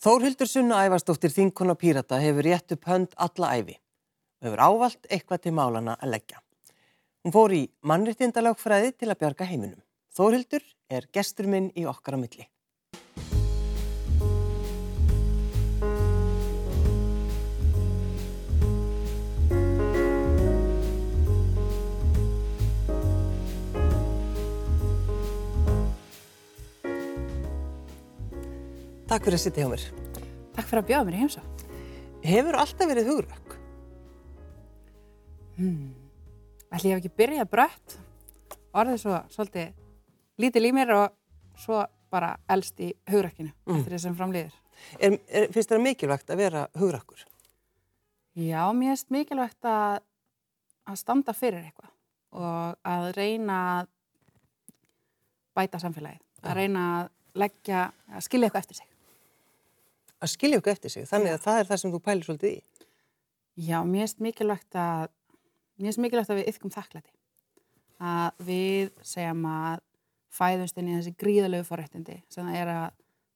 Þórhildur Sunna Ævarsdóttir þinkona Pírata hefur rétt upp hönd alla æfi og hefur ávalt eitthvað til málana að leggja. Hún fór í mannréttindalagfræði til að bjarga heiminum. Þórhildur er gestur minn í okkar á milli. Takk fyrir að sitja hjá mér. Takk fyrir að bjóða mér í heimsá. Hefur alltaf verið hugrökk? Ætli ég hef ekki byrjað brött, orðið svo svolítið lítil í mér og svo bara elst í hugrækkinu eftir þessum framlýður. Er, er, finnst þér mikilvægt að vera hugrökkur? Já, mér finnst mikilvægt að, að standa fyrir eitthvað og að reyna að bæta samfélagið, að reyna að leggja, að skilja eitthvað eftir sig. Að skilja okkur eftir sig, þannig að það er það sem þú pælir svolítið í. Já, mér finnst mikilvægt að mér finnst mikilvægt að við yfkum þakklæti að við segjum að fæðumst inn í þessi gríðalegu forréttindi sem það er að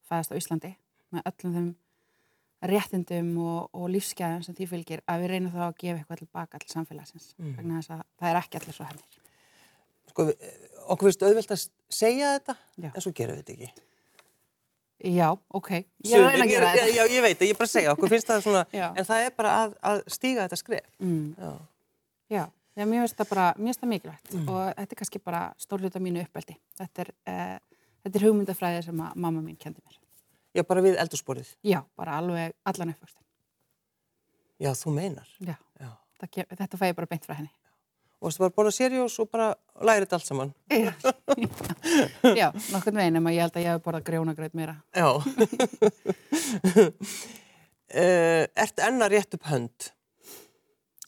fæðast á Íslandi með öllum þeim réttindum og, og lífsgæðum sem því fylgir að við reynum þá að gefa eitthvað tilbaka til samfélagsins Mm. vegna þess að það er ekki allir svo hefnir. Sko, okkur finnst auðvelt að segja þetta, Já. en svo gerum við þetta ekki. Já, ok. Ég er að gera þetta. Já, ég veit, ég er bara að segja, okkur finnst það svona, en það er bara að, að stíga þetta skref. Mm. Já. Já, já, mér finnst það bara, mér finnst það mikilvægt Mm. og þetta er kannski bara stór hluta mínu uppeldi. Þetta er, uh, þetta er hugmyndafræði sem að mamma mín kendi mér. Já, bara við eldursporið. Já, bara alveg allan uppvöxtin. Já, þú meinar. Já, Já. það kem- þetta fæ ég bara beint frá henni. Og þú bara borða serjós og bara læra þetta allt saman. Já, já nokkurn veginn, en ég held að ég hef borðað grjónagraut meira. Já. uh, ert enna rétt upp hönd?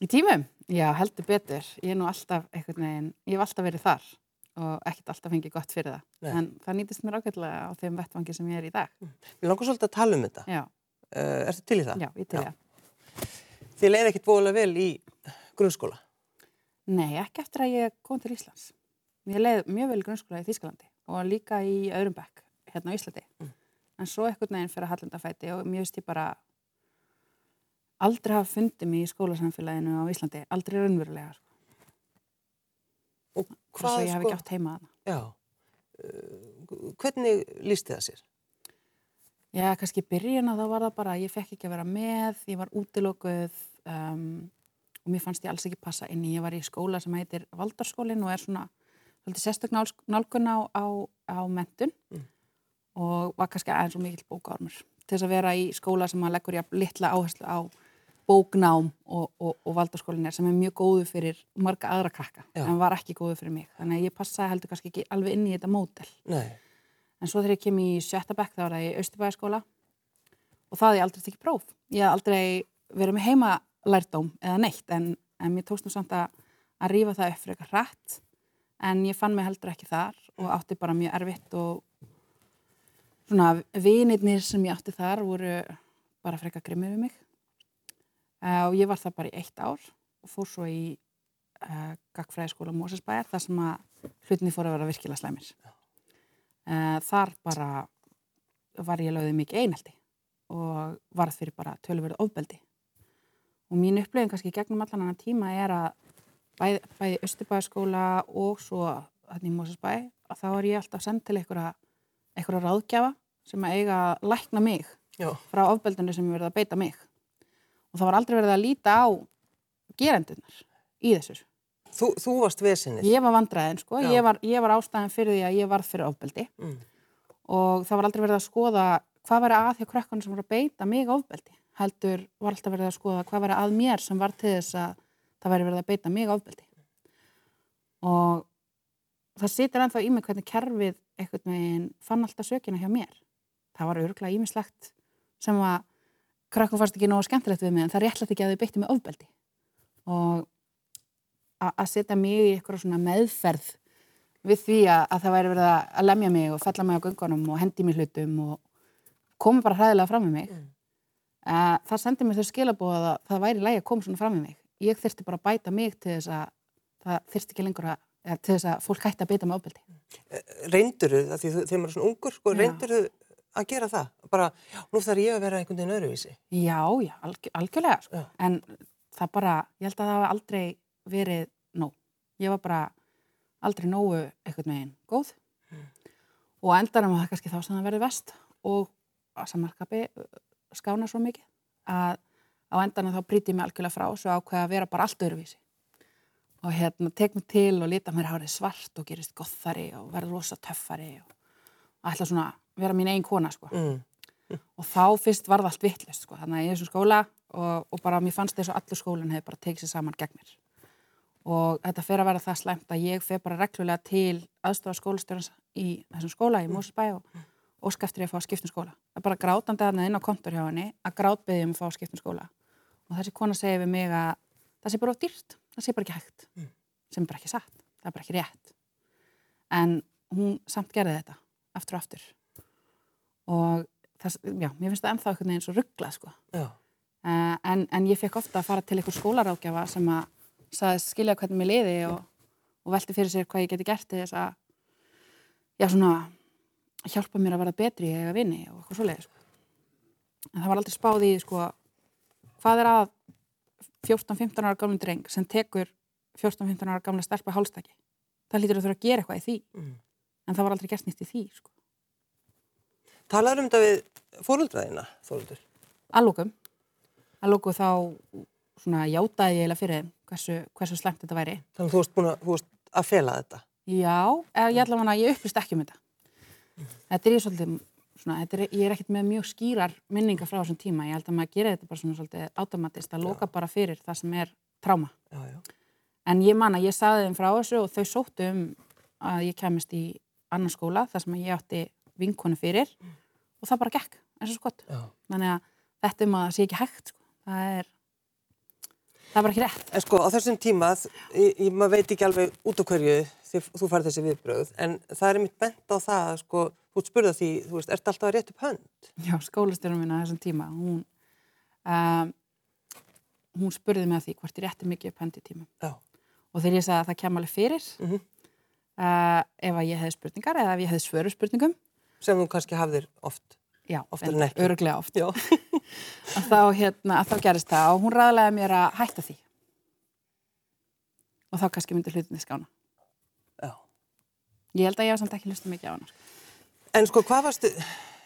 Í tímum? Já, heldur betur. Ég er nú alltaf einhvern veginn, ég hef alltaf verið þar og ekkert alltaf fengið gott fyrir það. Nei. En það nýtist mér ágætlega á þeim vettvangi sem ég er í dag. Mér langar svolítið að tala um þetta. Já, Uh, ertu til í það? já, ég til Já. það. Þið leiði ekkit bóðulega vel í grunnskóla. Nei, ekki eftir að ég kom til Íslands. Ég leið mjög vel grunnskóla í Þýskalandi og líka í öðrum bekk hérna á Íslandi. Mm. En svo einhvern veginn fyrir að hallendafæti og mér finnst ég bara aldrei hafa fundið mig í skólasamfélaginu á Íslandi, aldrei raunverulega. Sko. Og Hvað, hvað, svo ég hef sko, ekki átt heima að það. já, uh, hvernig lísti það sér? Já, kannski byrjun að þá var það bara, ég fekk ekki að vera með, ég var útilokuð um, og mér fannst ég alls ekki passa inn í, ég var í skóla sem heitir Valdarskólin og er svona sérstök nál- nálgun á, á, á mentun Mm. og var kannski aðeins og mikill bókaormur til þess að vera í skóla sem að leggur jafn litla áherslu á bóknám og, og, og Valdarskólin er sem er mjög góðu fyrir marga aðra krakka Já. en var ekki góðu fyrir mig, þannig að ég passaði heldur kannski ekki alveg inn í þetta mótel. Nei, En svo þegar ég kem í sjötta bekk þá var það í Austurbæðaskóla og það ég aldrei tekið próf. Ég hafði aldrei verið með heima lærdóm eða neitt en, en mér tókst nú samt að, að rífa það upp fyrir eitthvað hratt en ég fann mig heldur ekki þar og átti bara mjög erfitt og svona vinirnir sem ég átti þar voru bara frekar grimmið við mig uh, og ég var það bara í eitt ár og fór svo í uh, Gagfræðiskóla Mósesbæjar þar sem að hlutinni fór að vera virkilega slæmir. Uh, þar bara var ég lögðið mikið einhaldi og varð fyrir bara tölverið ofbeldi. Og mín upplöfing kannski gegnum allan annan tíma er að bæði, bæði Östubæðaskóla og svo þannig í Mósesbæ að þá er ég alltaf send til einhverja, einhverja ráðgjafa sem að eiga að lækna mig já, frá ofbeldinu sem er verið að beita mig. Og það var aldrei verið að líta á gerendunar í þessu. þú, þú varst vesinni. Ég var vandræðin, sko. Ég var, ég var ástæðan fyrir því að ég varð fyrir ofbeldi Mm. og það var aldrei verið að skoða hvað væri að hjá krökkunum sem voru að beita mig ofbeldi. Heldur var alltaf verið að skoða hvað væri að mér sem var til þess að það væri verið að beita mig ofbeldi. Og það situr ennþá í mig hvernig kerfið einhvern veginn fann alltaf sökina hjá mér. Það var örgulega ímislegt sem að krökkum fannst ekki nógu skemmtilegt við mig en það réttlætt ekki að þau beitti mig ofbeldi. Og að setja mig í eitthvað svona meðferð við því að, að það væri verið að- lemja mig og fella mig á göngunum og hendi mér hlutum og koma bara hræðilega fram með mig. Mm. Uh, það sendi mér þau skilabóð að það væri lægi að koma svona fram með mig. Ég þyrfti bara að bæta mig til þess að það þyrfti ekki lengur að, eða til þess að fólk hætti að beita með ofbeldi. Reyndur þau, þegar maður er svona ungur, sko, reyndur þau að gera það? bara, nú þarf ég að vera einhvern veginn öðruvísi. Já, já, alg algjörlega sko. Já. En það bara, ég held að það hafi aldrei verið nóg. Ég var bara aldrei nógu einhvern veginn góð og á endanum var það kannski þá sem það verið vest og að samarkapi skána svo mikið að á endanum þá prýti ég mig algjörlega frá svo ákveða að vera bara allt öðruvísi. Og hérna mig til og lita mér hárið svart og gerist gothari og verður rosa töffari og, og ætla svona að vera mín einn kona sko. Mm. og þá fyrst var það allt vittlist sko. þannig að ég er svo skóla og, og bara mér fannst þess að allur skólinn hefði bara tekið sér saman gegn mér. Og þetta fer að vera það slæmt að ég fer bara reglulega til aðstofa skólastjórnans í þessum skóla í Mósesbæ og óska eftir ég að fá að skipta um skóla. Það er bara grátandi að inn á kontor hjá henni að grátbeðja um að fá að skipta um skóla. Og þessi kona segir við mig að það sé bara of dýrt, það sé bara ekki hægt sem er bara ekki satt, það er bara ekki rétt. En hún samt gerði þetta aftur og aftur. Og það, já, mér finnst það ennþá einhvern veginn svo rugglað sko. Uh, en, en ég fekk ofta að fara til einhver skólarákjafa sem að sagði skilja hvernig mér liði og, og velti fyrir sér hvað ég geti gert til þess að já, svona hjálpa mér að vera betri eða vinni og eitthvað svoleiði sko. en það var aldrei spáð í sko, hvað er að 14-15 ára gamlum dreng sem tekur 14-15 ára gamla stelpa hálstæki það lítur að þurfa að gera eitthvað í því Mm. en það var aldrei gert nýtt í því sko. Talaður um þetta við fóröldraðina, Þóruldur? Allókum. Allóku þá svona játaði ég eiginlega fyrir hversu, hversu slemt þetta væri. Þannig að þú varst að, að fela þetta. Já, eða ég ætla að ég upplýst ekki um þetta. Þetta er ég svolítið, svona, er, ég er ekkert með mjög skýrar minningar frá þessum tíma. Ég held að maður gera þetta bara svona svolítið automatist að loka bara fyrir það sem er tráma. Já, já. En ég man að ég saði þeim frá þessu og þau sóttu um að ég kemist í annan skóla þar sem ég átti vinkonu fyrir og það bara gekk eins og skott. já. Þannig að þetta um að það sé ekki hægt, sko. það er, það bara ekki rétt. En sko á þessum tíma, ég, ég, maður veit ekki alveg út á hverju þú farið þessi viðbröð, en það er mitt bent á það, að, sko, þú ert spurðað því, þú veist, ert alltaf að rétt upp hönd? Já, skólastjórnum minna þessum tíma, hún, um, hún spurði mig að því hvort ég rétti mikið upp hönd í tíma. Já. Og þegar ég sagði að það kem alveg fyrir, Mhm. uh, ef að ég hefði spurningar eða ef ég hefði svöru spurningum, Sem þú kannski hafðir oft. já, Oftar en ekki. öruglega oft, Já. að þá, hérna, að þá gerist það og hún ræðlega mér að hætta því. Og þá kannski myndi hlutinni skána. Já. Ég held að ég hef samt ekki hlusta mikið á hana. sko. En sko, hvað varstu,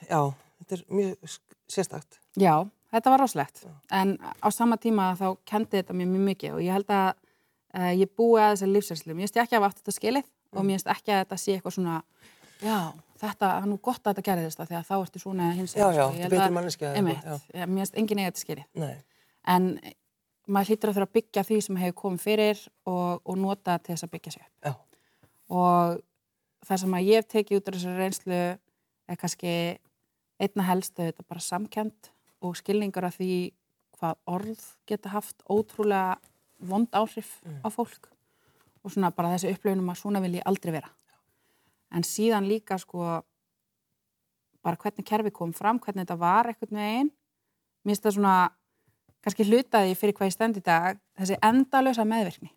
já, þetta er mjög sérstakt. Já, þetta var rosalegt. En á sama tíma þá kendi þetta mér mjög mikið og ég held að uh, ég búi að þessari lífsærslu. Mér finnst ekki að hafa átt þetta skilið og mér finnst ekki að þetta sé eitthvað svona, já, þetta, það er nú gott að þetta gerðist það því að þá ertu svona hins Já, já, Ég þetta held er eitthvað, já, mér finnst enginn eiga þetta skilið. Nei. En maður hlýtur að þurfa að byggja því sem hefur komið fyrir og, og nota til þess að byggja sig upp. Já. Og það sem að ég hef tekið út af þessari reynslu er kannski einna helstu þetta bara samkend og skilningar af því hvað orð geta haft ótrúlega vond áhrif á fólk og svona bara þessi upplöfunum að svona vil ég aldrei vera. En síðan líka sko bara hvernig kerfi kom fram, hvernig þetta var einhvern veginn. Mér finnst það svona kannski hlutaði fyrir hvað ég stend í dag þessi endalösa meðvirkni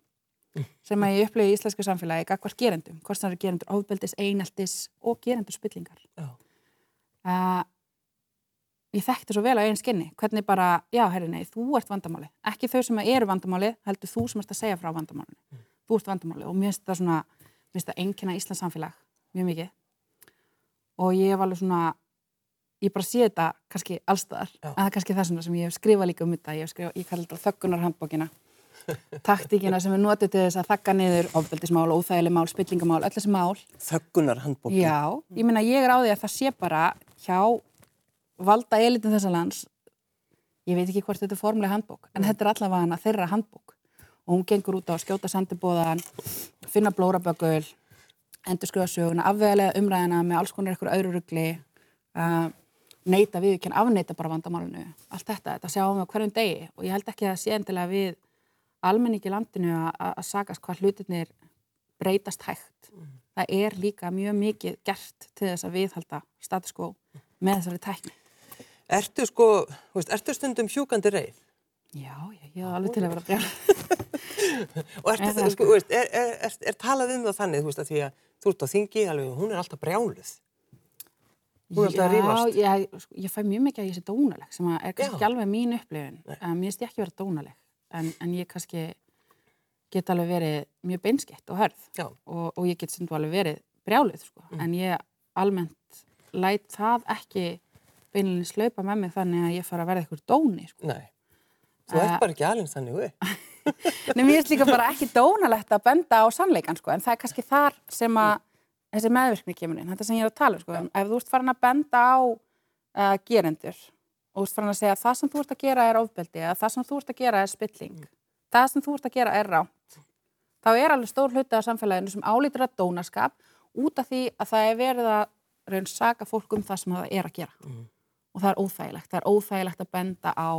sem að ég upplöfi í íslensku samfélagi gagvart gerendum, hvort sem það eru gerendur ofbeldis, eineltis og gerendur spillingar. Uh, ég þekkti svo vel á einn skinni, hvernig bara, já, herri, nei, þú ert vandamáli. Ekki þau sem eru vandamáli, heldur þú sem ert að segja frá vandamálinu. Þú ert vandamáli og mér finnst það svona, mér finnst það einnkynna Íslands samfélag, mjög mikið. Og ég hef alveg svona, ég bara sé þetta kannski allstaðar, Já. en það er kannski þess vegna sem ég hef skrifað líka um þetta, ég hef skrifað, ég taktíkina sem er notið til þess að þakka niður ofbeldismál, óþægileg mál, spillingamál, öll þessi mál. Þöggunar handbókin. Já, ég meina ég er á því að það sé bara hjá valda elitin þessa lands, ég veit ekki hvort þetta er formulega handbók, en þetta er allavega hana þeirra handbók og hún gengur út á að skjóta sendibóðan, finna blóraböggul, endur skrifa söguna, afvegalega umræðina með alls konar eitthvað öðru rugli, uh, neita við, ekki afneita bara vandamálinu, allt þetta, þetta sjáum við á hverjum degi og ég held ekki að það sé endilega við almenningi landinu að, að, að sagast hvað hlutinir breytast hægt. Það er líka mjög mikið gert til þess að viðhalda status quo með þessari tækni. Ertu sko, veist, ertu stundum hjúkandi reið? Já, já, ég hef alveg til að vera brjál. Og ertu, Er það sko, veist, er, er, er, er talað um það þannig, þú veist, að því að þú ert á þingi, alveg, hún er alltaf brjáluð. Þú er alltaf að rífast. Já, ég, ég fæ mjög mikið að ég sé dónaleg sem að er kannski Já. alveg mín upplifun. Nei. Um, mér finnst ég ekki vera dónaleg en, en ég kannski get alveg verið mjög beinskett og hörð og, og ég get þú alveg verið brjálið sko. Mm. en ég almennt læt það ekki beinlega slaupa með mig þannig að ég fara að verða eitthvað dóni sko. Nei. Þú ert Eh, bara ekki alveg þannig upp. Nei, mér finnst líka bara ekki dónalegt að benda á sannleikan, sko, en það er kannski þar sem að þessi meðvirkni kemur inn, þetta sem ég er að tala um, sko, en ef þú ert farin að benda á uh, gerendur og þú ert farin að segja að það sem þú ert að gera er ofbeldi eða það sem þú ert að gera er spilling, það sem þú ert að gera er ránt, þá er alveg stór hluti af samfélaginu sem álítur að dónaskap út af því að það er verið að raun saka fólk um það sem það er að gera og það er óþægilegt, það er óþægilegt að benda á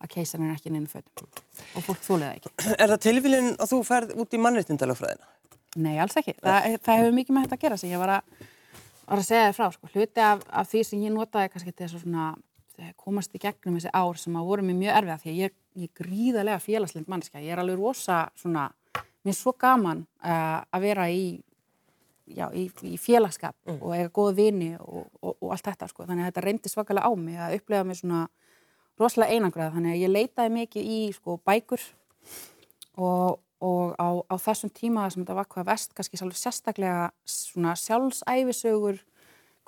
að keisarinn er ekki neina fötum og fólk þúlið það ekki. Er það tilvílinn að þú ferð út í mannréttindalögfræðina? Nei, alls ekki. Það, það hefur mikið með þetta að gera sem ég var að, var að segja þér frá. Sko. Hluti af, af því sem ég notaði kannski til svona, komast í gegnum þessi ár sem að voru mér mjög erfiða því að ég, ég er gríðarlega félagslind mannskja. Ég er alveg rosa svona, mér er svo gaman uh, að vera í, já, í, í félagskap og eiga góða vini og, og, og allt þetta. Sko. Þannig að þetta reyndi svakalega á mig að upplega mig svona rosalega einangrað. Þannig að ég leitaði mikið í sko, bækur og, og á, á þessum tíma sem þetta var hvað vest, kannski sérstaklega svona sjálfsæfisögur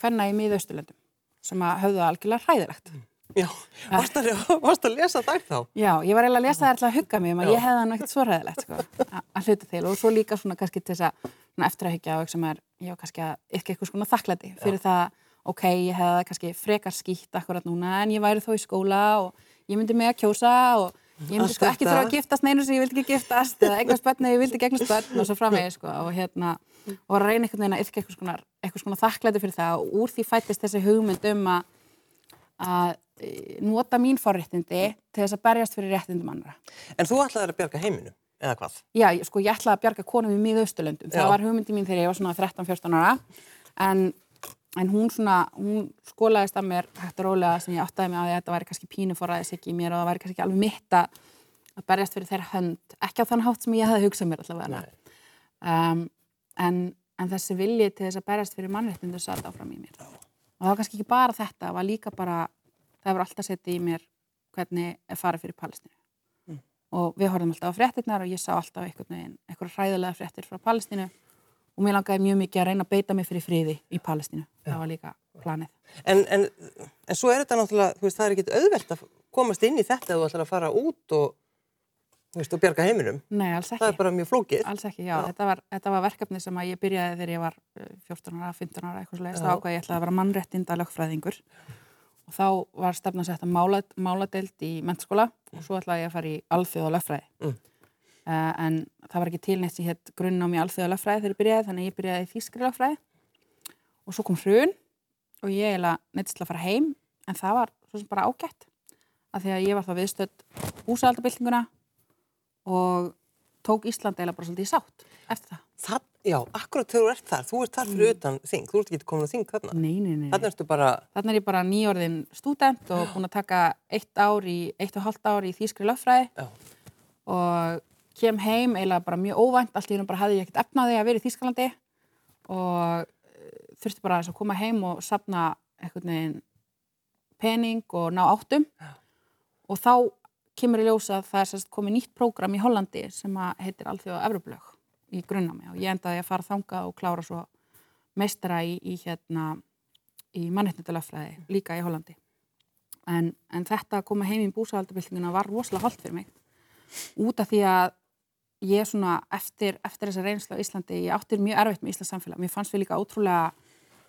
hvenna í miðausturlöndum sem að höfðu algjörlega hræðilegt. Já, varst að, varst að lesa þær þá? Já, ég var eiginlega að lesa það alltaf að hugga mig um að ég hefði hann ekkert svo hræðilegt sko, að- hluta til og svo líka svona kannski til þess að eftir að hyggja og sem er, já, kannski að ykkur eitthvað svona þakklæti fyrir það, ok, ég hefði kannski frekar skýtt akkurat núna en ég væri þó í skóla og ég myndi mig að kjósa og ég myndi sko ekki þurfa að giftast neinu sem ég vildi ekki giftast eða eignast börn eða ég vildi eignast börn og svo framvegis sko og hérna og var að reyna einhvern veginn að yrkja eitthvað eitthvað svona þakklæti fyrir það og úr því fættist þessi hugmynd um að að e, nota mín forréttindi til þess að berjast fyrir réttindum annara. En þú ætlaðir að bjarga heiminum, eða hvað? Já, sko ég ætlaði að bjarga konum í miðausturlöndum. Það var hugmyndi mín þegar ég var svona 13-14 ára en, en hún svona, hún skólaðist að mér hægt og rólega sem ég áttaði mig á því að þetta væri kannski pínu forræðis ekki í mér og það væri kannski ekki alveg mitt að að berjast fyrir þeirra hönd, ekki á þann hátt sem ég hefði hugsað mér allavega. Um, en, en þessi vilji til þess að berjast fyrir mannréttindu satt áfram í mér. Og það var kannski ekki bara þetta, það var líka bara, það hefur alltaf setið í mér hvernig er farið fyrir Palestínu. Og við horfum alltaf á fréttirnar og ég sá alltaf einhvern veginn, einhverja og mér langaði mjög mikið að reyna að beita mig fyrir friði í Palestínu. Það var líka planið. En, en, en svo er þetta náttúrulega, þú veist, það er ekkit auðvelt að komast inn í þetta ef þú ætlar að fara út og, þú veist, og bjarga heiminum. Nei, alls ekki. Það er bara mjög flókið. Alls ekki, já. Þetta, var, þetta var verkefni sem að ég byrjaði þegar ég var eh, 14 ára, 15 ára, eitthvað. Já. Þá ákvað ég ætlaði að vera mannréttinda lögfræðingur. Og þá var stefna sett að mála, máladeild í mennskóla og svo ætlaði ég að fara í alþjóða lögfræði. Mm. Uh, en það var ekki til neitt sem hétt grunn á mér alþjóða lögfræði þegar ég byrjaði, þannig að ég byrjaði í þýskri lögfræði. Og svo kom hrun og ég eiginlega neittist til að fara heim, en það var svo sem bara ágætt. Af því að ég var þá viðstödd húsaldabildinguna og tók Ísland eiginlega bara svolítið í sátt eftir það. Það, já, akkurat þegar þú ert þar, þú ert þar fyrir utan þing, þú ert ekki komin að þing þarna. Nei, nei, nei. Þarna ertu bara, Þannig er ég bara nýjórðin stúdent og búin að taka eitt ár í, eitt og hálft ár í þýskri lögfræði já, og kem heim eiginlega bara mjög óvænt, allt í hérna bara hafði ég ekkert efnaði að vera í Þýskalandi og eh, þurfti bara að koma heim og sapna einhvern veginn pening og ná áttum. Og þá kemur í ljósa að það er komið nýtt prógram í Hollandi sem að heitir Alþjóða Evroplög í grunnámi og ég endaði að fara þangað og klára svo meistara í, í hérna í mannréttindalögfræði líka í Hollandi. En, en þetta að koma heim í búsahaldabildinguna var rosalega holdt fyrir mig. Út af því að ég svona eftir, eftir þessa reynslu á Íslandi, ég áttir mjög erfitt með Íslands samfélag, mér fannst við líka ótrúlega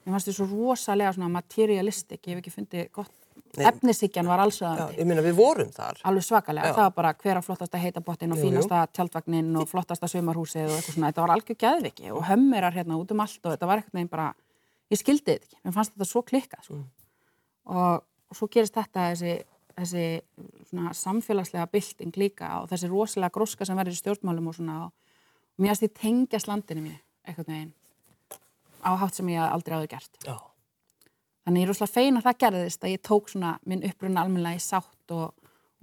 mér fannst við svo rosalega svona materialistik, ég hef ekki fundið gott efnisíkjan var já, allsöðandi ég minna við vorum þar. alveg svakalega, Já. það var bara hver að flottasta heitabottin og Jú, jú. fínasta tjaldvagnin og flottasta sumarhúsið og eitthvað svona, þetta var algjör geðviki og hömmerar hérna út um allt og þetta var eitthvað neginn bara, ég skildi þetta ekki, mér fannst þetta svo klikkað sko. og, og svo gerist þetta þessi, þessi svona samfélagslega bylting líka og þessi rosalega gróska sem verður í stjórnmálum og svona og, mér finnst því tengjast landinu mér eitthvað neginn á hátt sem ég aldrei áður gert Já, Þannig ég er rosalega fein að það gerðist að ég tók svona minn upprunna almennilega í sátt og,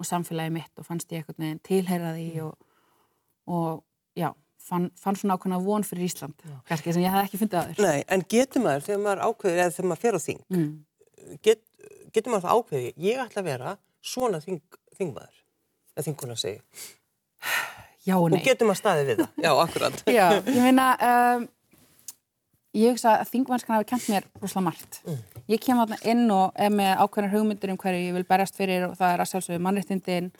og samfélagi mitt og fannst ég eitthvað neginn tilheyra því og, og já, fann, fann svona ákveðna von fyrir Ísland, kannski sem ég hef ekki fundið aður. Nei, en getur maður, þegar maður ákveður, eða þegar maður fer á þing, Mm. get, getur maður það ákveði, ég ætla að vera svona þing, þingmaður, eða þinguna segi. Já og nei. Og getur maður staðið við það. Já, akkurat. Já, ég meina, um, ég hugsa að þingvanskan hafi kent mér rosalega margt. Ég kem þarna inn og er með ákveðnar hugmyndir um hverju ég vil berjast fyrir og það er að sjálfsögðu mannréttindin.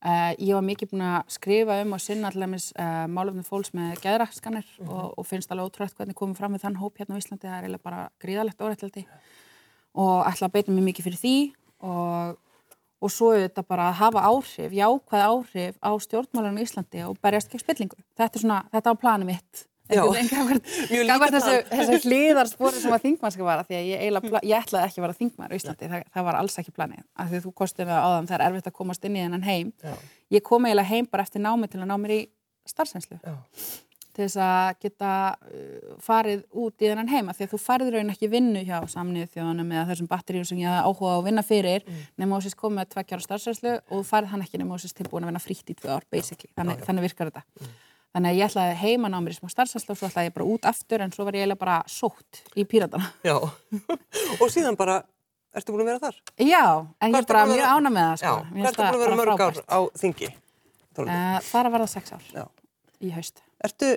Uh, ég var mikið búin að skrifa um og sinna allavegis uh, málefnum fólks með geðrakskanir og, og finnst alveg ótrúlega hvernig komum fram með þann hóp hérna á Íslandi. Það er eiginlega bara gríðalegt órættildi og ætla að beita mig mikið fyrir því og, og svo auðvitað bara að hafa áhrif, jákvæð áhrif á stjórnmálunum í Íslandi og berjast gegn spillingu. Þetta er svona, þetta var planið mitt. Já. Mjög þessu, plan. þessu hliðarspori sem að þingmannska var því að ég, eiginlega, ég ætlaði ekki að vera þingmann á Íslandi, það, það var alls ekki planið. Af því þú kostið með áðan, það er erfitt að komast inn í þennan heim. Já. Ég kom eiginlega heim bara eftir námi til að ná mér í starfsenslu Já. Til þess að geta uh, farið út í þennan heima því að þú færður raun ekki vinnu hjá samnið þjóðanum eða þessum batteríum sem ég áhuga á að vinna fyrir mm. nema þú sést komið með tveggjára starfsærslu og þú færð hann ekki nema þú sést tilbúin að vinna frítt í tvö ár basically, þannig, þannig virkar þetta. Þannig að ég ætlaði heiman á mér í smá starfsærslu og svo ætlaði ég bara út aftur en svo var ég eiginlega bara sótt í píratana Já. og síðan bara, ertu búin að vera þar? Já, en Hvað ég bara að mjög ána með það sko. ertu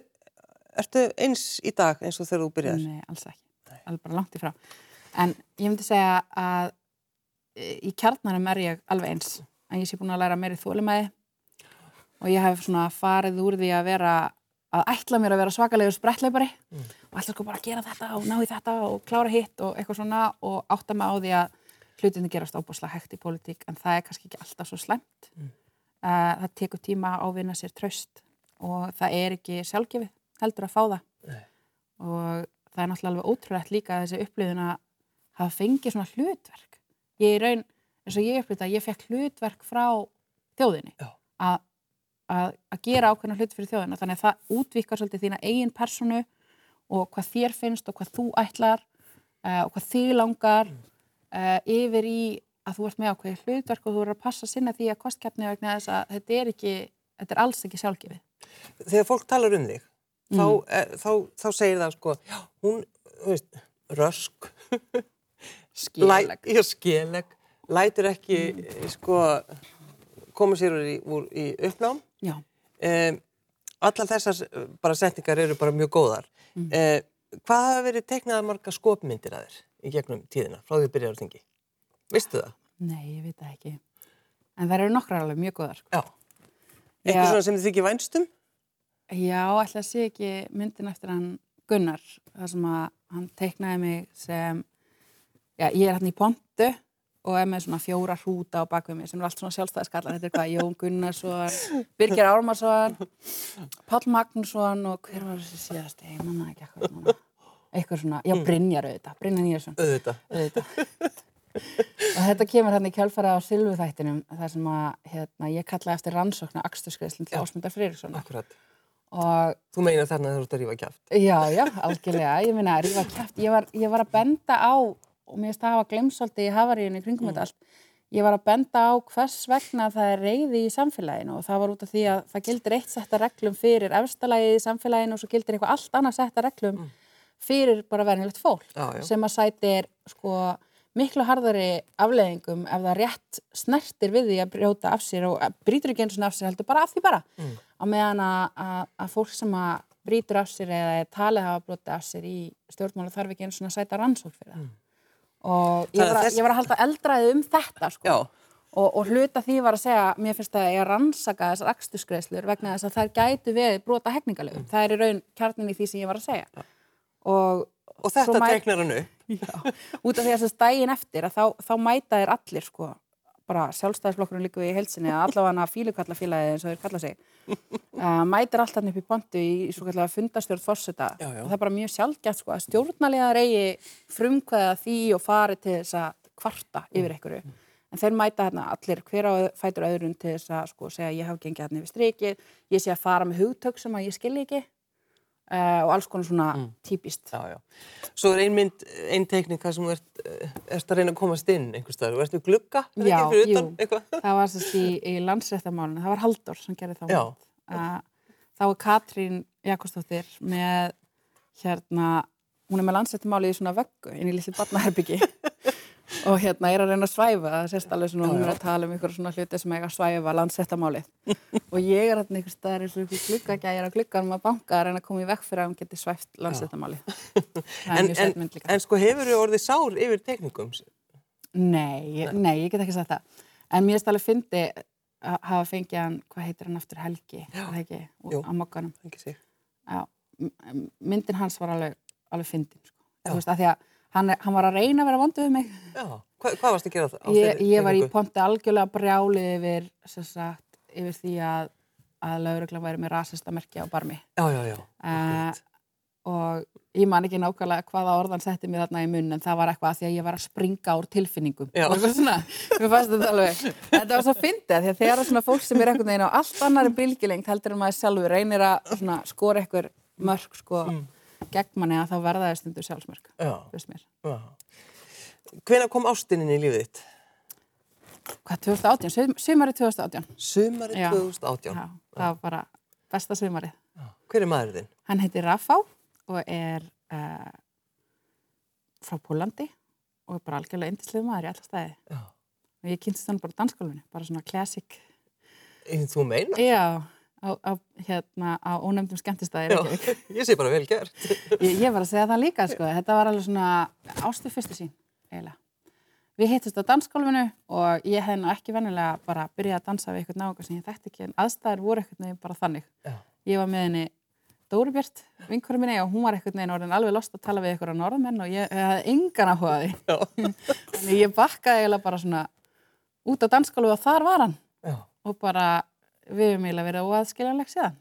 Ertu, eins í dag eins og þegar þú byrjaðir? Nei, alls ekki. Alveg bara langt í frá. En ég myndi segja að e, í kjarnarum er ég alveg eins. En ég sé búin að læra meiri þólumæði og ég hef svona farið úr því að vera að ætla mér að vera svakalegur sprettleipari og ætla sko bara að gera þetta og ná í þetta og klára hitt og eitthvað svona og átta mig á því að hlutinni gerast óbúslega hægt í pólitík en það er kannski ekki alltaf svo slæmt. Mm. það tekur tíma að ávinna sér tröst og það er ekki sjálfgefið heldur að fá það Nei. og það er náttúrulega alveg ótrúlegt líka þessi upplifun að hafa fengið svona hlutverk. Ég er raun, eins og ég upplifði að ég fekk hlutverk frá þjóðinni að, gera ákveðna hlut fyrir þjóðina þannig að það útvíkar svolítið þína eigin personu og hvað þér finnst og hvað þú ætlar uh, og hvað þig langar uh, yfir í að þú ert með ákveði hlutverk og þú eru að passa sinna því að kostkeppni vegna þess að þetta er ekki, þetta er alls ekki sjálfgefið. Þegar fólk talar um þig, Mm. e, þá, þá segir það sko, hún, veist, rösk, skeleg, lætur ekki, mm. sko, koma sér úr í, úr í uppnám. Um, allar þessar eh, bara setningar eru bara mjög góðar. Mm. hvað hafa verið teiknaða marga skopmyndir að þér í gegnum tíðina, frá því að byrja á þingi? Vistu það? Nei, ég veit það ekki. En það eru nokkrar alveg mjög góðar. Sko. Já. Eitthvað svona sem þið þykir vænstum? Já, að sé ekki myndin eftir hann Gunnar, þar sem að hann teiknaði mig sem, já, ég er hann í pontu og er með svona fjóra hrúta á bakvið mig sem er allt svona sjálfstæðiskallar, þetta er hvað, Jón Gunnarsson, Birgir Ármarsson, Páll Magnússon og hver var þessi síðast, ég manna ekki eitthvað núna, eitthvað svona, já, Brynjar auðvitað, Brynjar Nýjarsson, Auðvitað. auðvitað. og þetta kemur hann í kjálfara á Silvuþættinum, þar sem að, hérna, ég kallaði eftir rannsókna akstuskreðslinn til Ásmundar Freyriksson Akkurat. Og Þú meinar þarna að þú ert að rífa kjáft. Já, já, algjörlega. Ég meina að rífa kæft. Ég var, ég var að benda á, og mér finnst það hafa glemsóldi í havaríunni kringum þetta allt, ég var að benda á hvers vegna það er reyði í samfélaginu og það var út af því að það gildir eitt setta reglum fyrir efstalagið í samfélaginu og svo gildir eitthvað allt annað setta reglum fyrir bara verðinlegt fólk Já, já. sem að sætir sko miklu harðari afleðingum ef það rétt snertir við því að brjóta af sér og brýtur ekki eins og af sér heldur bara af því bara Mm. á meðan að, að, að fólk sem að brýtur af sér eða er talið hafa brotið af sér í stjórnmála þarf ekki eins og að sæta rannsók fyrir það og Mm. ég Þannig að var, að, ég var að halda eldraðið um þetta sko. Og, og hluta því var að segja mér finnst að ég að rannsaka þessar akstusgreðslur vegna þess að þær gætu verið brota hegningalögum það er í raun kjarnin í því sem ég var að segja og Og þetta teiknar hann upp. út af því að þess að daginn eftir að þá, þá mæta þér allir sko. Bara sjálfstæðisflokkurinn líka í heilsinni að allavega fílukallafélagið eins og þeir kalla sig. Uh, mætir allt hann upp í pontu í, í svo kallega fundastjórn fórseta Já, já. og það er bara mjög sjálfgætt sko að stjórnaliðar eigi frumkvæða því og fari til þess að kvarta yfir einhverju. En þeir mæta hérna allir hver á fætur öðrun til þess að sko segja ég haf gengið hérna yfir strikið. Ég sé að fara með hugtök sem að ég skilji ekki og alls konar svona típist Já, já. Svo er ein mynd, ein teikning hvað sem þú ert, eh, ert að reyna að komast inn einhvers staðar. Þú ert við glugga, Já, jú. eitthvað? það var sérst í, í landsréttamálinu, það var Halldór sem gerði þá mynd. Uh, þá er Katrín Jakobsdóttir með hérna, hún er með landsettumáli í svona vöggu inn í litlu barnaherbyggi og hérna er að reyna að svæfa það sést alveg svona, hún er að tala um ykkur svona hluti sem eiga að svæfa landsettamálið og ég er hérna einhvers staðar eins og ykkur gluggagæjar að glugganum að banka að reyna að koma í vekk fyrir að hún geti svæft er En, en, en sko hefur þið orðið sár yfir tekningum? Nei, nei, ég get ekki sagt það. En mér er stálega fyndi að hafa fengið hann, hvað heitir hann aftur, Helgi, það ekki, á mokkanum. Myndin hans var alveg, alveg fyndin, sko. Hann, hann var að reyna að vera vondu við mig. Já, Hva, hvað varst að gera það? Ég, ég var í ponti algjörlega brjálið yfir, sagt, yfir því að, að lauruglan væri með rasista merki á barmi. Já, já, já. Uh, og ég man ekki nákvæmlega hvaða orðan setti mér þarna í munn en það var eitthvað að því að ég var að springa úr tilfinningum og eitthvað svona, mér fannst þetta alveg þetta var svo fyndið því að þegar svona fólk sem er einhvern veginn á allt annari bylgilengt heldur en maður sjálfur reynir að skora eitthvað mörg sko gegn manni að þá verða það stundu sjálfsmörg. Hvenær kom ástinnin í lífið þitt? Hvað, 2018? Sum- Sumarið 2018 Sumarið Já. 2018. Já, það var bara besta sumarið Já. Hver er maður þinn? Hann heitir Rafá og er uh, frá Pólandi og er bara algjörlega indislegu maður í alla stæði. Já. Og ég kynntist hann bara danskólunni, bara svona classic. Þú meina? Já, á, á, hérna, á ónefndum skemmtistæði. Ég sé bara vel gert. Ég, ég var að segja það líka, sko. Þetta var alveg svona ástu fyrstu sín, eiginlega. Við hittist á dansskólfinu og ég hef nú ekki vennilega bara byrjað að dansa við eitthvað nága sem ég þekkti ekki en aðstæður voru eitthvað neginn bara þannig. Já. Ég var með henni Dóri Björt, vinkurum minni og hún var eitthvað neginn orðin alveg lost að tala við ykkur á norðmenn og ég, hafði engan áhuga á því. Þannig ég bakkaði eiginlega bara svona út á dansskólu og þar var hann Já. og bara við höfum eiginlega verið óaðskiljanleg síðan.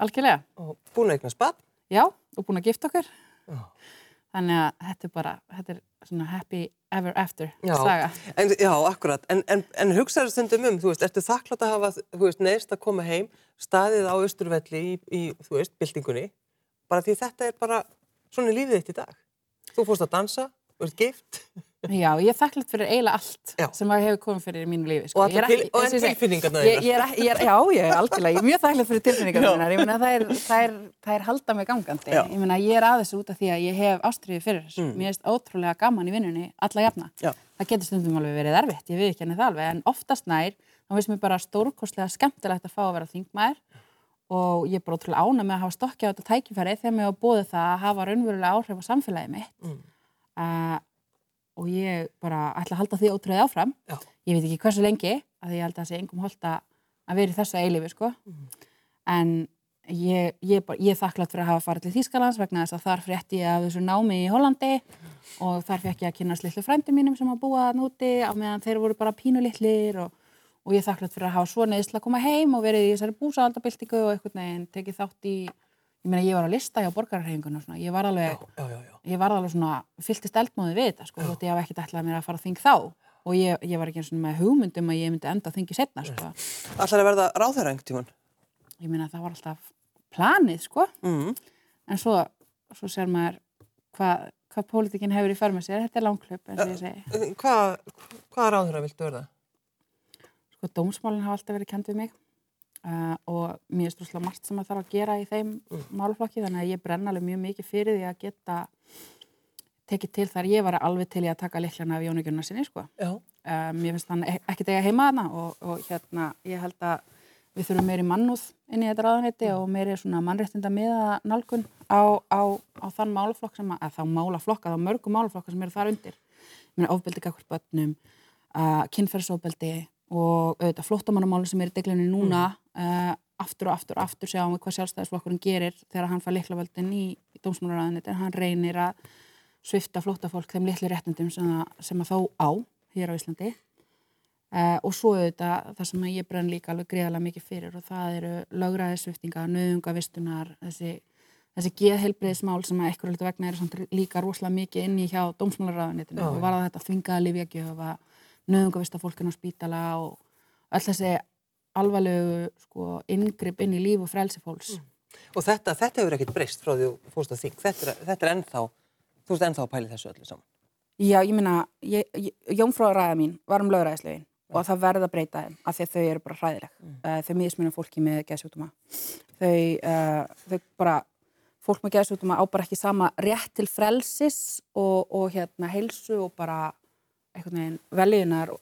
Algjörlega. Og búin að eignast bann? Já, og búin að gifta okkur. Já. Þannig að þetta er bara, þetta er svona happy ever after Já. saga. En, já, akkurat. En, en, en hugsaður stundum um, þú veist, ertu þakklátt að hafa, þú veist, neðst að koma heim, staðið á Östurvelli í, í, þú veist, byltingunni, bara því þetta er bara svona lífið þitt í dag. Þú fórst að dansa, þú veist, gift Já, ég er þakklátt fyrir eiginlega allt Já. sem að hefur komið fyrir í mínu lífi. Sko. og, til, og en tilfinningarna er, já, ég er algjörlega, ég er mjög þakklátt fyrir tilfinningar Já. mínar, ég meina það er, það er, það er halda mig gangandi, Já. ég meina ég er aðeins út af því að ég hef ástriði fyrir þessu, Mm. mér finnst ótrúlega gaman í vinnunni, alla jafna, Já. það getur stundum alveg verið erfitt, ég við ekki henni það alveg, en oftast nær, þá finnst mér bara stórkostlega skemmtilegt að fá að vera þingmaður og ég er bara ótrúlega ána með að hafa stokkið á þetta tækifæri þegar mér var bóðið það að hafa raunverulega áhrif á samfélagið mitt Mm. Uh, og ég bara ætla að halda því ótrúið áfram Já. ég veit ekki hversu lengi að ég held að það sé engum holdt að að vera í þessu eilifi sko Mm. en ég, ég, bara, ég er þakklátt fyrir að hafa farið til Þýskalands vegna þess að þar frétti ég af þessu námi í Hollandi og þar fekk ég að kynast litlu frændi mínum sem að búa þarna úti á meðan þeir voru bara pínu litlir og, og ég er þakklátt fyrir að hafa svo neðsla að koma heim og verið í þessari búsaldabildingu og einhvern veginn tekið þátt í ég meina ég var að lista hjá borgararhefingun og svona, ég var alveg Já, já, já, ég var alveg svona, fylltist eldmóði við þetta sko, þótt ég hafa ekkert ætlað mér að fara að þing þá og ég, ég var ekki eins og með hugmyndum að ég myndi enda að þingi setna sko. Ætlar að verða ráðherra einhvern tímann? ég meina það var alltaf planið sko, Mm. en svo, svo sér maður hvað hva pólitíkin hefur í för með sér, þetta er langklöp eins og ég segi, Hvað hva ráðherra viltu verða? sko dómsmálinn hafa alltaf verið kend við mig uh, og mér er strúslega margt sem að þarf að gera í þeim Mm. málflokki, þannig að ég brenna alveg mjög mikið fyrir því að geta tekið til þar, ég var alveg til í að taka liklana af Jónu Gunnar sinni sko um, ég finnst hann ek- ekkert eiga heima þarna og, og hérna ég held að við þurfum meiri mannúð inn í þetta ráðanetti og meiri svona mannréttinda miða nálgun á, á, á þann málaflokk sem að, að þá málaflokka, þá mörgum málaflokka sem eru þar undir. Ég meina ofbeldi gagvart börnum, uh, kynferðsofbeldi og auðvitað flóttamannamáli sem er í deglunni núna uh, aftur og aftur og aftur sjáum við hvað sjálfstæðisflokkurinn gerir þegar hann fær liklavöldin í, í dómsmálaráðanetti, hann reynir að svifta flóttafólk þeim litlu réttindum sem, að, sem að þá á hér á Íslandi. Uh, og svo auðvitað það sem ég brenn líka alveg greiðalega mikið fyrir og það eru lögræðisviftingar, nöðungavistunar, þessi, þessi geðheilbriðismál sem að ekkur vegna samt líka rosalega mikið inni hjá dómsmálaráðunitinu Nöðungavista fólkinu á spítala og öll þessi alvarlegu sko, inngrip inn í líf og frelsi fólks. Og þetta, þetta hefur ekkert breyst frá því þú fórst að þing. Þetta er, þetta er ennþá, þú veist ennþá að pæli þessu öllu saman. Já, ég meina, ég, ég, jómfráðaræða mín var um lögræðislögin og það verður að breyta þeim af því að þau eru bara hræðileg. Uh, þau mismunum fólki með geðsjúkdóma. Þau, uh, þau bara, fólk með geðsjúkdóma á bara ekki sama rétt til frelsis og, og hérna heilsu og bara einhvern veginn veljiðunar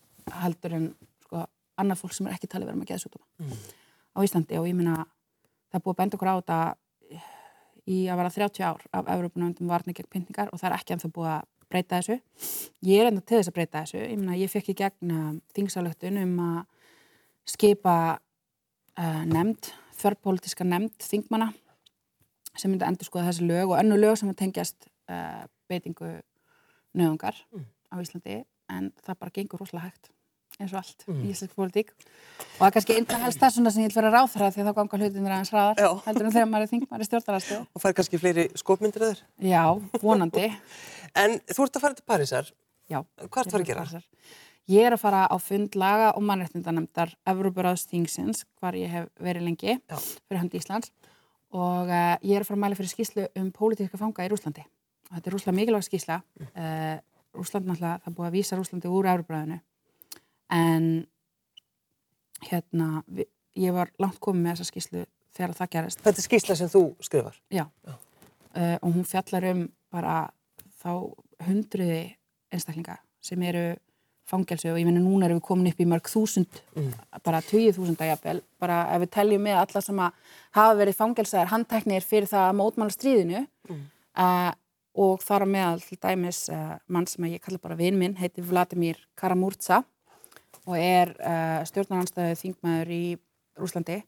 heldur en sko annað fólk sem er ekki talið vera með geðsjúkdóma á Íslandi og ég minna það er búið að benda okkur á þetta í að vera 30 ár af Európunöndum varni gegn pyntingar og það er ekki ennþá búið að breyta þessu. Ég er enda til þess að breyta þessu. Ég meina, ég fekk í gegn uh, þingsalöktun um að skipa uh, nefnd, þverrpolítiska nefnd þingmana sem myndi endur skoða þessi lög og önnu lög sem að tengjast uh, beitingu nöðungar á Íslandi en það bara gengur rosalega hægt eins og allt í íslensk politík og það er kannski einnig helst þessuna sem ég vil vera ráþra því að þá ganga hlutinir aðeins Já. hraðar heldur en þegar maður er þingmaður í stjórnarastöð Og fær kannski fleiri skopmyndir að þér. Já, vonandi En þú ert að fara til Parísar. Já, Hvað ert að fara að gera? gera? Ég er að fara á fund laga og mannréttindanemndar Evrópuráðs þingsins, hvar ég hef verið lengi Já. fyrir hand Íslands og uh, ég er að fara að mæla fyrir skýslu um pólitíska fanga í Rúslandi. Og þetta er rúslega mikilvæg skýsla. Uh, Rúsland náttúrulega, það búið að vísa Rúslandi úr Evrópuráðinu. En hérna, vi, ég var langt komið með þessa skýslu þegar það gerist. Þetta er skýrsla sem þú skrifar. Já. Já. Uh, og hún fjallar um bara þá hundruði einstaklinga sem eru fangelsu og ég meina núna erum við komin upp í mörg þúsund, bara tíu þúsunda jafnvel, bara ef við teljum með alla sem að hafa verið fangelsaðar handteknir fyrir það að mótmála stríðinu uh, og þar á meðal til dæmis uh, mann sem ég kalla bara vinn minn, heitir Vladimir Karamurza og er uh, stjórnaranstæðu þingmaður í Rúslandi,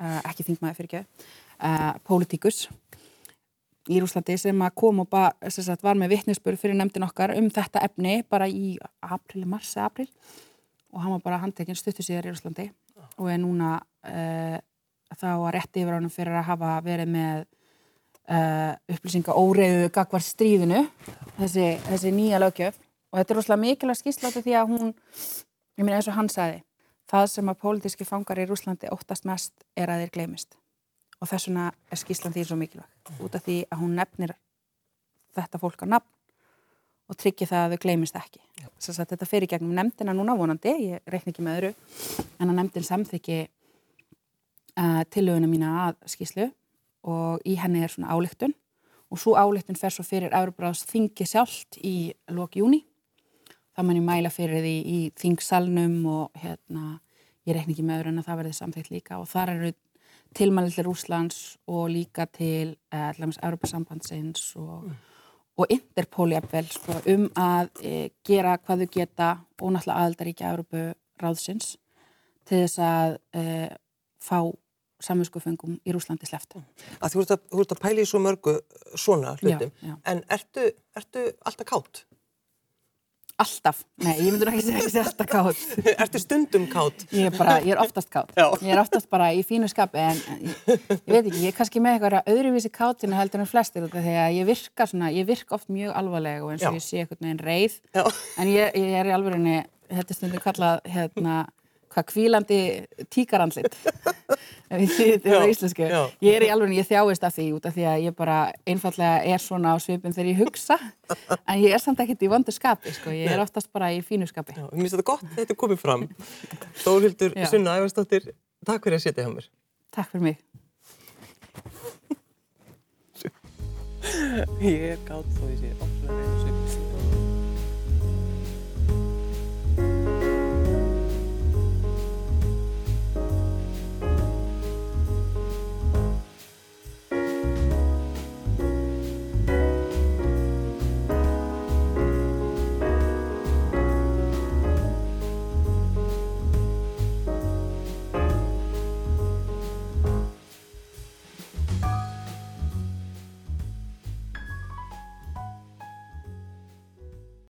uh, ekki þingmaður fyrir ekki, pólitíkus í Rúslandi sem að kom og ba, sagt, var með vittnesbur fyrir nefndin okkar um þetta efni bara í april, mars eða april og hann var bara handtekinn stuttu síðar í Rúslandi og er núna þá að rétti yfir ánum fyrir að hafa verið með uh, upplýsinga óreiðu gagvar stríðinu þessi, þessi nýja lögjöf og þetta er rosalega mikilvægt skýrslátu því að hún ég meina eins og hann sagði það sem að pólitíski fangar í Rúslandi óttast mest er að þeir gleymist. Og þess vegna er skýrslan því svo mikilvæg. Út af því að hún nefnir þetta fólk á nafn og tryggir það að þau gleymist ekki. Sess að þetta fer í gegnum nefndina núna vonandi ég reikna ekki með öðru en að nefndin samþykki uh, tillöguna mína að skýrslu og í henni er svona ályktun. Og svo ályktun fer svo fyrir Euróbráðs þingi sjálft í lok júni þá mann ég mæla fyrir því í þingsalnum og hérna ég reikna ekki með öðru en að það verði samþykkt líka. Og þar eru tilmæli til Rúslands og líka til uh, allavega Európa-sambandsins og, og Interpol jafnvel sko, um að e, gera hvað þau geta og náttúrulega aðaldaríkja Európa-ráðsins til þess að e, fá samvinskufengum í Rúslandi sleft. Að þú ert að, þú ert að pæla í svo mörgu svona hlutum. Já, já. En ertu, ertu alltaf kátt? Alltaf, nei, ég myndur ekki segja ekki segja alltaf kátt. ertu stundum kátt? Ég er bara, ég er oftast kátt. Já. Ég er oftast bara í fínu skapi en en ég, ég veit ekki, ég er kannski með eitthvað öðruvísi kátina heldur en flestir því að ég virka svona, ég virka oft mjög alvarlega og eins og ég sé eitthvað neginn reið Já. en ég, ég er í alvörinni, þetta er stundum kallað hérna, hvað kvílandi tíkarandlit þetta á Já, íslensku. já. Ég er í alvörinni, ég þjáist af því út af því að ég bara einfallega er svona á svipum þegar ég hugsa en ég er samt ekkert í vondu skapi, sko, ég er oftast bara í fínu skapi. Já, mér finnst þetta gott að þetta er komið fram. Þórhildur. Sunna Ævarsdóttir, takk fyrir að setja hjá mér. Takk fyrir mig. Ég er kátt þó ég sé ofsalega